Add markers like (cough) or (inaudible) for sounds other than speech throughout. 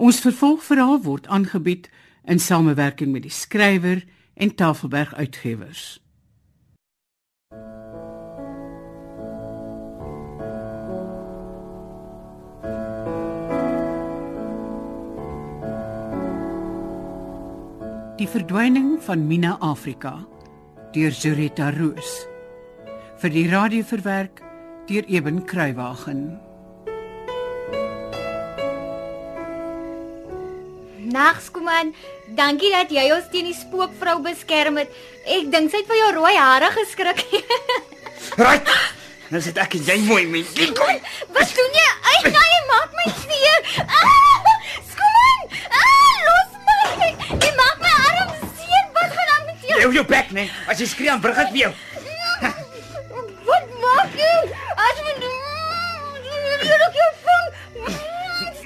Ons vervolgverhaal word aangebied in samewerking met die skrywer en Tafelberg Uitgewers. Die verdwyning van Mina Afrika deur Zureta Roos vir die radio verwerk deur Eben Kruiwagen. Nags kom aan. Dankie dat jy ons teen die spookvrou beskerm het. Ek dink sy het vir jou rooi hare geskrik. (laughs) Right. Nou sit ek en jy mooi mens. Kom. Wat doen jy? Ai, nee, jy maak my seer. Ah, Skoon. Ah, los my. Jy maak my arm seer. Wat gaan aan met jou? Jy hou jou bek, nee. As jy skree aan burg ek vir jou. Wat maak jy? As jy jy loop jou vang. (laughs)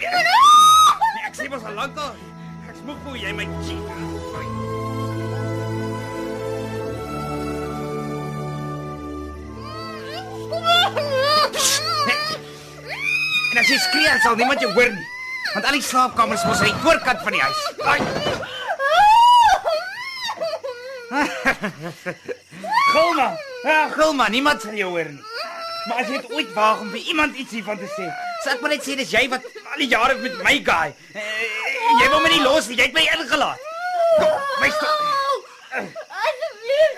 Nee, ek sê mos al lank al. Smoek vir jy my cheat. En as jy skree, sal niemand jou hoor nie. Want al die slaapkamers mos aan die voorkant van die huis. Ai. (laughs) Gilma. Ja, Gilma, niemand sal jou hoor nie. Maar as jy dit ooit waag om vir iemand iets hiervan te sê, sal ek maar net sê dis jy wat al die jare met my guy. Uh, jy wou my nie los nie, jy het my ingelaat. Kom, wys toe. Asseblief.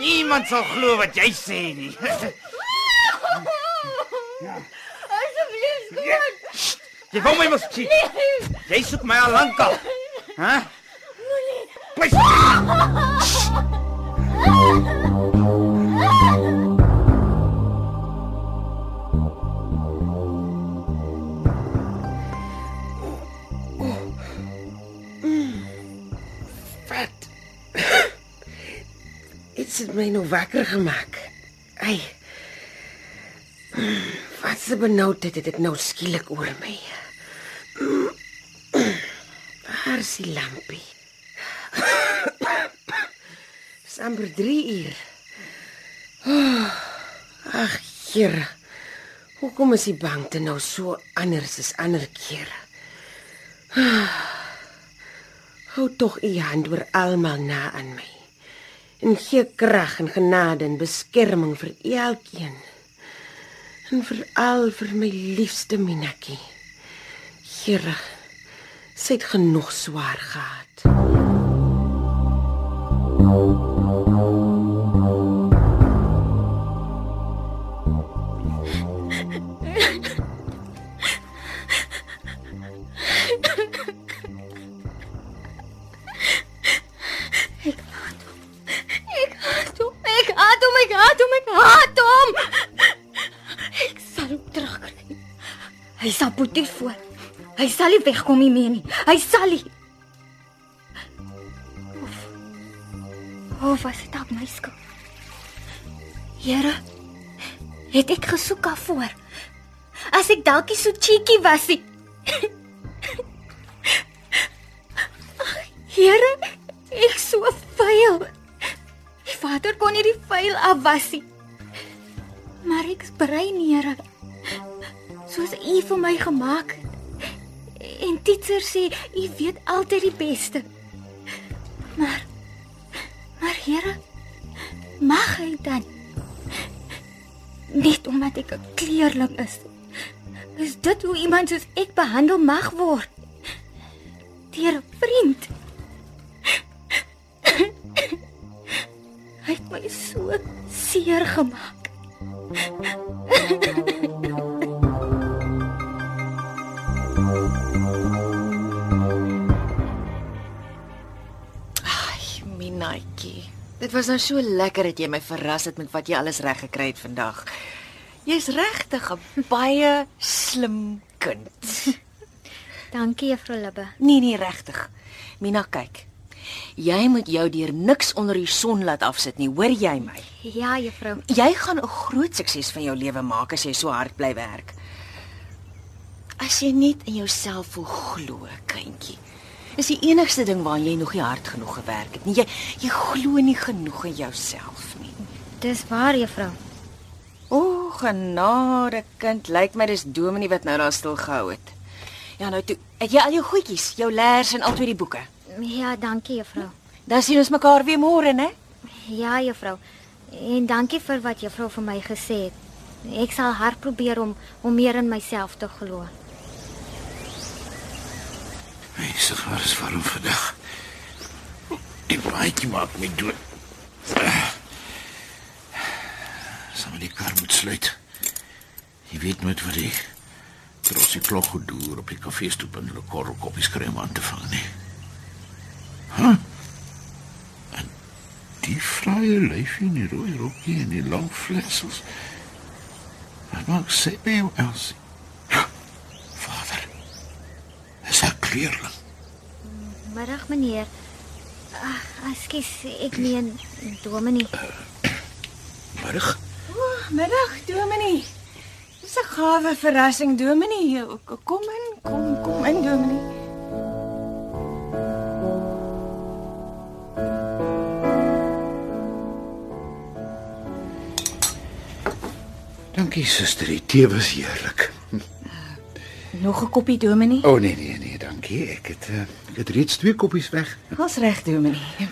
Niemand sal glo wat jy sê nie. Asseblief, skoon. Jy wou my mos cheat. Jy soek my al lank al. Hæ? Wys. (laughs) Dit het my nou wakker gemaak. Ai. Wat se benoudheid het dit nou skielik oor my. Waar is die lampie? Dis amper 3 uur. Ag, Here. Hoekom is die bank nou so anders as ander kere? Hou tog u hand oor almal na aan my. En gee krag en genade en beskerming vir elkeen. En veral vir my liefste Minakkie. Here, sy het genoeg swaar gehad. Ek sal nie wegkom nie meer nie. Hy sal nie. Of, of was dit op my skuld? Here, het ek gesoek daarvoor? As ek dalk nie so cheeky was nie. Here, ek so vuil. Die vader kon nie die vuil afwas nie. Maar ek is brein, Here. Soos U vir my gemaak het. En teacher sê U weet altyd die beste. Maar maar Here, mag hy dan net omdat ek 'n kleerling is. Is dit hoe iemand soos ek behandel mag word? Deur 'n vriend. Hy het my so seer gemaak. Ai, Minaitjie. Dit was nou so lekker dat jy my verras het met wat jy alles reg gekry het vandag. Jy's regtig 'n (laughs) baie slim kind. (laughs) Dankie juffrou Libbe. Nee, nee, regtig. Mina, kyk. Jy moet jou deur niks onder die son laat afsit nie, hoor jy my? Ja, juffrou. Jy gaan 'n groot sukses van jou lewe maak as jy so hard bly werk. As jy net in jouself voel glo, kindjie. Dis die enigste ding waaraan jy nog nie hard genoeg gewerk het nie. Jy jy glo nie genoeg in jouself nie. Dis waar, juffrou. O, genade kind, lyk my dis Dominee wat nou daar stil gehou het. Ja, nou toe. Het jy al jou goedjies, jou leers en albei die boeke? Ja, dankie juffrou. Dan sien ons mekaar weer môre, né? Ja, juffrou. En dankie vir wat juffrou vir my gesê het. Ek sal hard probeer om om meer in myself te glo. Mense, waar is warm vandag? Die baadjie maak my dood. Sal my die kar moet sluit. Jy weet nooit wat die trossie klok gedoer op die kafeestoep en hulle korrel koppies kry om aan te vang nie. Huh? En die vrye lyfie in die rooi rokkie en die lang flitsels. Wat maak sy jou, Elsie? Vader. Kleerling? Middag meneer. Ag, ekskuus, ek meen Dominee. Middag. Middag, Dominee. Dis 'n gawe verrassing, Dominee. Kom in, kom, kom in, Dominee. Dankie suster, die tee was heerlik. Nog 'n koppie, Dominee? O oh, nee nee nee, dankie. Ek het uh, ek het reeds twee koppies weg. Ons reg, Dominee.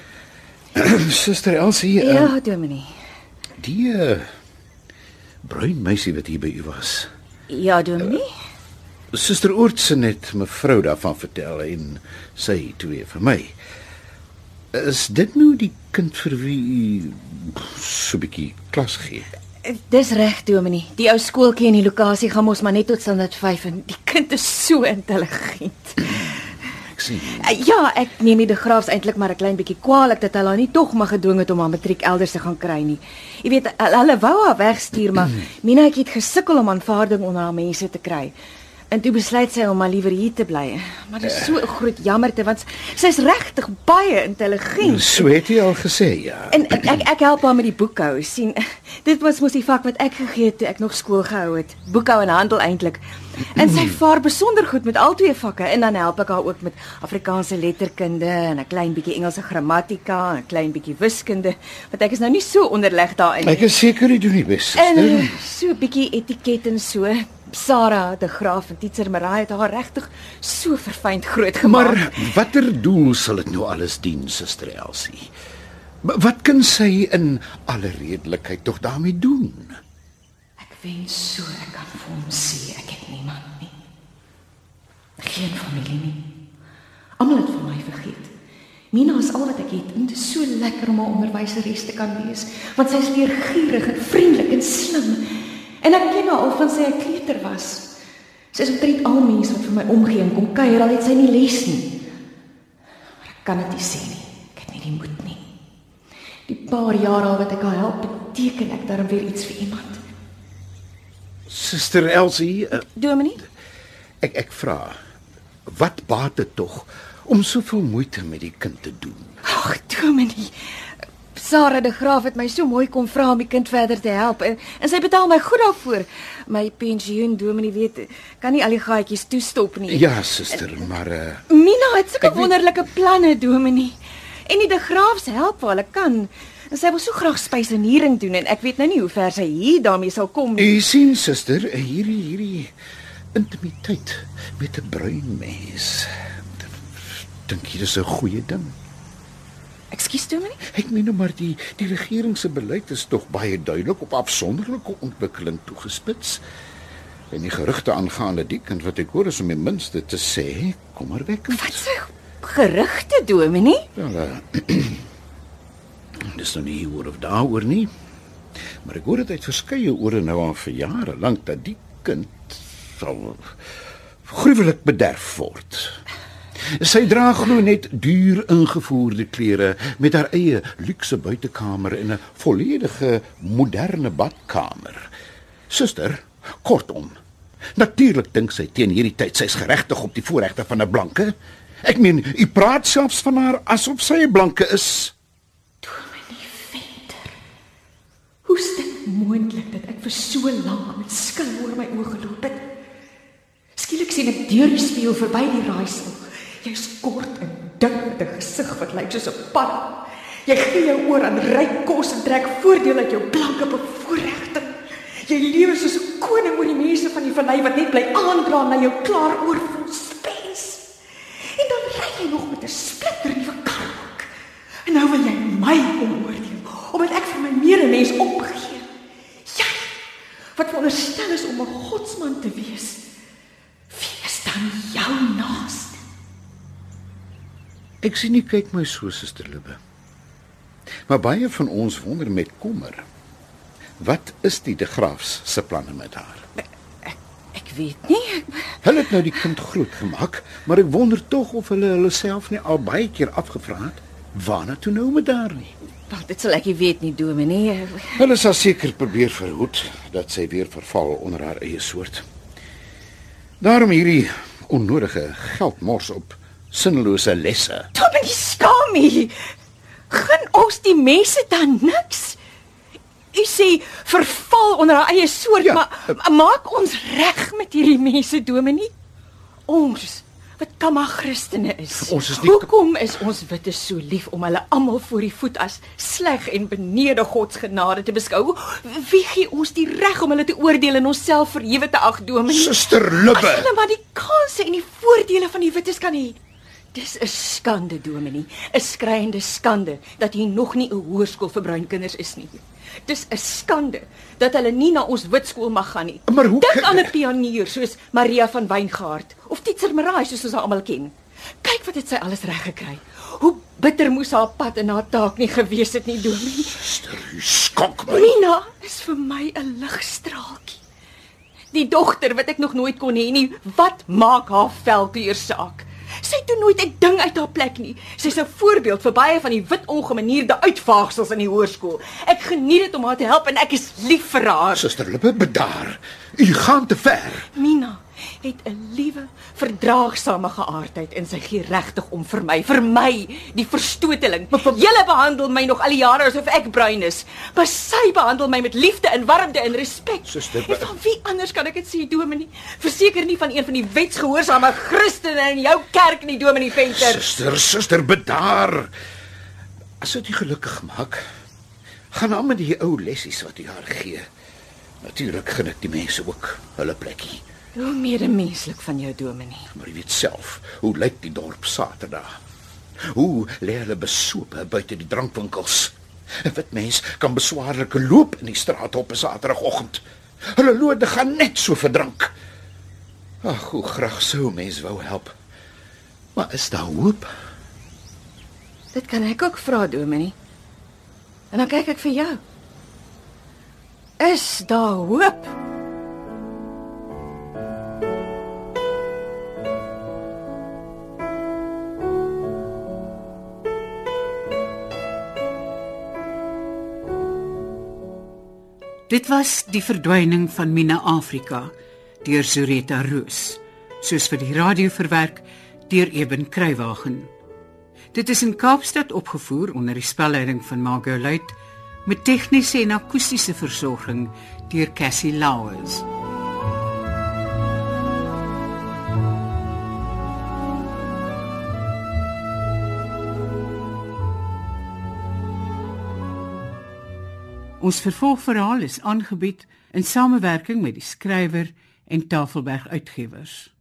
(clears throat) suster Elsie, uh, Ja, Dominee. die uh, bruin meisie wat hier by u was. Ja, Dominee. Suster Oortse het mevrou daarvan vertel en sy twee vir my. Is dit nou die kind vir wie u so 'n bietjie klas gee? Dis reg, Dominee. Die ou skooltjie in die lokasie gaan mos maar net tot standaard 5 en die kind is so intelligent. Ek sien. Uh, Ja, ek neem die Graafs eintlik maar 'n klein bietjie kwaadlik dat hulle haar nie tog maar gedwing het om haar matriek elders te gaan kry nie. Jy weet, hulle hulle wou haar wegstuur, maar (clears throat) Mina het gesukkel om aanvaarding onder haar mense te kry. En toe besluit sy om maar liewer hier te bly. Maar dit is so 'n groot jammerte want sy's regtig baie intelligent. So het jy al gesê, ja. En ek ek, ek help haar met die boekhou. sien, dit was mos die vak wat ek gegee het toe ek nog skool gehou het. Boekhou en handel eintlik. En sy vaar besonder goed met al twee vakke en dan help ek haar ook met Afrikaanse letterkunde en 'n klein bietjie Engelse grammatika en 'n klein bietjie wiskunde, want ek is nou nie so onderleg daarin Ek is seker jy doen die bes, En so 'n bietjie etiket en so. Sarah de Graaf en Teacher Marai het haar regtig so verfynd groot gemaak. Maar watter doel sal dit nou alles dien, suster Elsie? Wat kan sy in alle redelikheid tog daarmee doen? Ek wens so ek kan vir hom sê ek het niemand nie. Geen familie nie. Almal het van my vergeet. Mina is al wat ek het en dit is so lekker om 'n onderwyseres te kan wees, want sy is leergierig en vriendelik en slim. En ek ken haar al van sy 'n kleuter was. Sy is omtrent al mense wat vir my omgee en kom kuier al het sy nie les nie. Maar ek kan dit nie sê nie. Ek het nie die moed nie. Die paar jaar al wat ek haar help, beteken ek darm weer iets vir iemand. Suster Elsie, uh, Dominee? ek ek vra, wat baat dit tog om soveel moeite met die kind te doen? Ag, Dominee. Sarah de Graaf het my so mooi kom vra om die kind verder te help en, en sy betaal my goed daarvoor. My pensioen, Dominee weet, kan nie al die gaatjies toestop nie. Ja, suster, maar uh, Mina het sulke Ek weet- wonderlike planne, Dominee. En die de Graafs help waar hulle kan. En sy wil so graag spyseniering doen en ek weet nou nie hoe ver sy hier daarmee sal kom nie. u sien suster, hierdie hierdie intimiteit met 'n bruin mens. Dink jy dis 'n goeie ding? Ekskuus, Dominee? Ek meen nou maar die die regering se beleid is tog baie duidelik op afsonderlike ontwikkeling toegespits. En die gerugte aangaande die kind wat ek hoor is om die minste te sê, kom maar weg. Wat se gerugte, Dominee? Wel, (clears throat) uh, dis nou nie hier of daaroor nie. Maar ek hoor dit uit verskeie ore nou al vir jare lank dat die kind sal gruwelik bederf word. Sy dra glo net duur ingevoerde klere met haar eie luukse buitekamer en 'n volledige moderne badkamer. Suster, kortom. Natuurlik dink sy teen hierdie tyd sy's geregtig op die voorregte van 'n blanke. Ek meen, u praat selfs van haar asof sy 'n blanke is. Hoe is dit moontlik dat ek vir so lank met skil oor my oë geloop het? Skielik sien ek deur die spieël verby die raaisel. Jy's kort en dik met 'n gesig wat lyk soos 'n pan. Jy gee jou oor aan ryk kos en trek voordeel uit jou blanke bevoorregting. Jy lewe soos 'n koning oor die mense van die vallei wat net bly aandra na jou klaar oorvol jy nog met 'n splitter nuwe kar ook. En nou wil jy my oordeel omdat ek vir my medemens opgee. Jy wat veronderstel is om 'n godsman te wees. Wie is dan jou naaste? Ek sien nie kyk my so suster Libbe. Maar baie van ons wonder met kommer. Wat is die De Graafs se planne met haar? Ek weet nie. Hulle het nou die kind groot gemaak, maar ek wonder tog of hulle hulle self nie al baie keer afgevra het waarna toe nou met haar nie. Wel, dit sal ek nie weet nie, Dominee. Hulle sal seker probeer verhoed dat sy weer verval onder haar eie soort. Daarom hierdie onnodige geldmors op sinnelose lesse. Dominee Skami. Gaan ons die mense dan niks? U sê verval onder haar eie soort, Ja, maar uh, maak ons reg met hierdie mense, Dominee. Ons wat kamma Christene is. Ons is nie- Hoekom is ons witte so lief om hulle almal voor die voet as sleg en benede God se genade te beskou? Wie gee ons die reg om hulle te oordeel en onsself verhewe te ag, Dominee? Suster As Libbe. hulle maar die kanse en die voordele van die wites kan hê. Dis 'n skande, Dominee, 'n skreiende skande dat hier nog nie 'n hoërskool vir bruin kinders is nie. Dis 'n skande dat hulle nie na ons wit skool mag gaan nie. Maar hoe Dink aan 'n pionier soos Maria van Wyngaard of Titser Marai soos ons haar almal ken. Kyk wat het sy alles reg gekry. Hoe bitter moes haar pad en haar taak nie gewees het nie, Dominee. Suster, u skok my. Mina is vir my 'n ligstraaltjie. Die dogter wat ek nog nooit kon hê nie, wat maak haar velkleur saak? Sy doen nooit 'n ding uit haar plek nie. Sy's 'n voorbeeld vir baie van die wit ongemanierde uitvaagsels in die hoërskool. Ek geniet dit om haar te help en ek is lief vir haar. Suster Libbe, bedaar. U gaan te ver. Mina het 'n liewe, verdraagsame geaardheid en sy gee regtig om vir my, vir my, die verstoteling. Julle behandel my nog al die jare asof ek bruin is, maar sy behandel my met liefde en warmte en respek. Suster, en van wie anders kan ek dit sê, Dominee? Verseker nie van een van die wetsgehoorsame Christene in jou kerk nie, Dominee Venter. Suster, suster, bedaar. As dit gelukkig maak, gaan aan met die ou lessies wat u haar gee. Natuurlik gun ek die mense ook hulle plekkie. Hoe medemenslik van jou, Dominee. Maar jy weet self, hoe lyk die dorp Saterdag? Hoe lê hulle besope buite die drankwinkels? 'n Wit mens kan beswaarlike loop in die straat op 'n Saterdagoggend. Hulle lode gaan net so verdrank. Ag, hoe graag sou mens wou help. Maar is daar hoop? Dit kan ek ook vra, Dominee. En dan kyk ek vir jou. Is daar hoop? Dit was die verdwyning van Mina Afrika deur Zureta Roos, soos vir die radio verwerk deur Eben Kruiwagen. Dit is in Kaapstad opgevoer onder die spelleiding van Margot Luit met tegniese en akoestiese versorging deur Cassie Louws. Ons vervolgverhaal is aangebied in samewerking met die skrywer en Tafelberg Uitgewers.